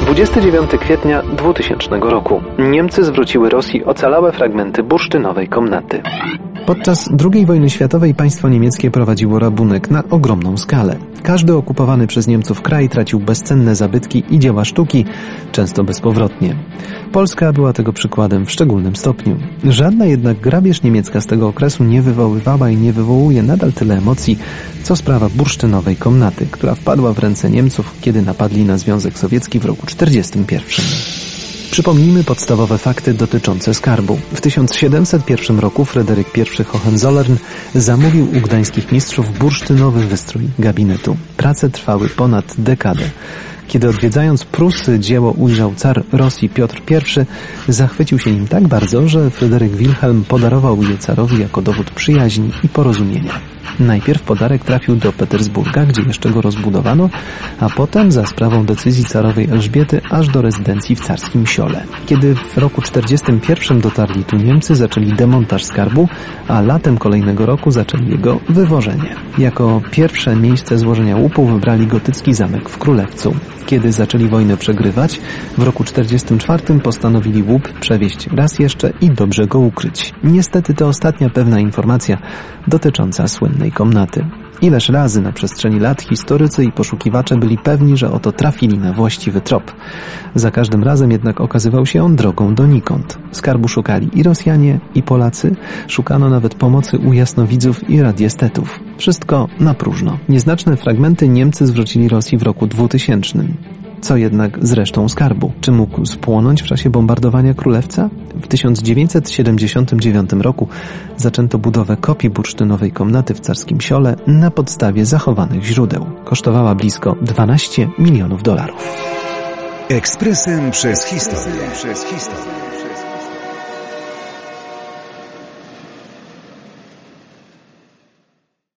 29 kwietnia 2000 roku. Niemcy zwróciły Rosji ocalałe fragmenty bursztynowej komnaty. Podczas II wojny światowej państwo niemieckie prowadziło rabunek na ogromną skalę. Każdy okupowany przez Niemców kraj tracił bezcenne zabytki i dzieła sztuki, często bezpowrotnie. Polska była tego przykładem w szczególnym stopniu. Żadna jednak grabież niemiecka z tego okresu nie wywoływała i nie wywołuje nadal tyle emocji, co sprawa bursztynowej komnaty, która wpadła w ręce Niemców, kiedy napadli na Związek Sowiecki w roku 1941. Przypomnijmy podstawowe fakty dotyczące skarbu. W 1701 roku Fryderyk I Hohenzollern zamówił u gdańskich mistrzów bursztynowy wystrój gabinetu. Prace trwały ponad dekadę. Kiedy odwiedzając Prusy dzieło ujrzał car Rosji Piotr I, zachwycił się nim tak bardzo, że Fryderyk Wilhelm podarował je carowi jako dowód przyjaźni i porozumienia. Najpierw podarek trafił do Petersburga, gdzie jeszcze go rozbudowano, a potem za sprawą decyzji carowej Elżbiety aż do rezydencji w carskim Siole. Kiedy w roku 41 dotarli tu Niemcy, zaczęli demontaż skarbu, a latem kolejnego roku zaczęli jego wywożenie. Jako pierwsze miejsce złożenia łupu wybrali gotycki zamek w Królewcu. Kiedy zaczęli wojnę przegrywać, w roku 44 postanowili łup przewieźć raz jeszcze i dobrze go ukryć. Niestety to ostatnia pewna informacja dotycząca słynnej komnaty. Ileż razy na przestrzeni lat historycy i poszukiwacze byli pewni, że oto trafili na właściwy trop. Za każdym razem jednak okazywał się on drogą donikąd. Skarbu szukali i Rosjanie, i Polacy, szukano nawet pomocy u jasnowidzów i radiestetów. Wszystko na próżno. Nieznaczne fragmenty Niemcy zwrócili Rosji w roku 2000. Co jednak z resztą skarbu? Czy mógł spłonąć w czasie bombardowania Królewca? W 1979 roku zaczęto budowę kopii bursztynowej komnaty w Carskim Siole na podstawie zachowanych źródeł. Kosztowała blisko 12 milionów dolarów. Ekspresem przez historię. Przez historię.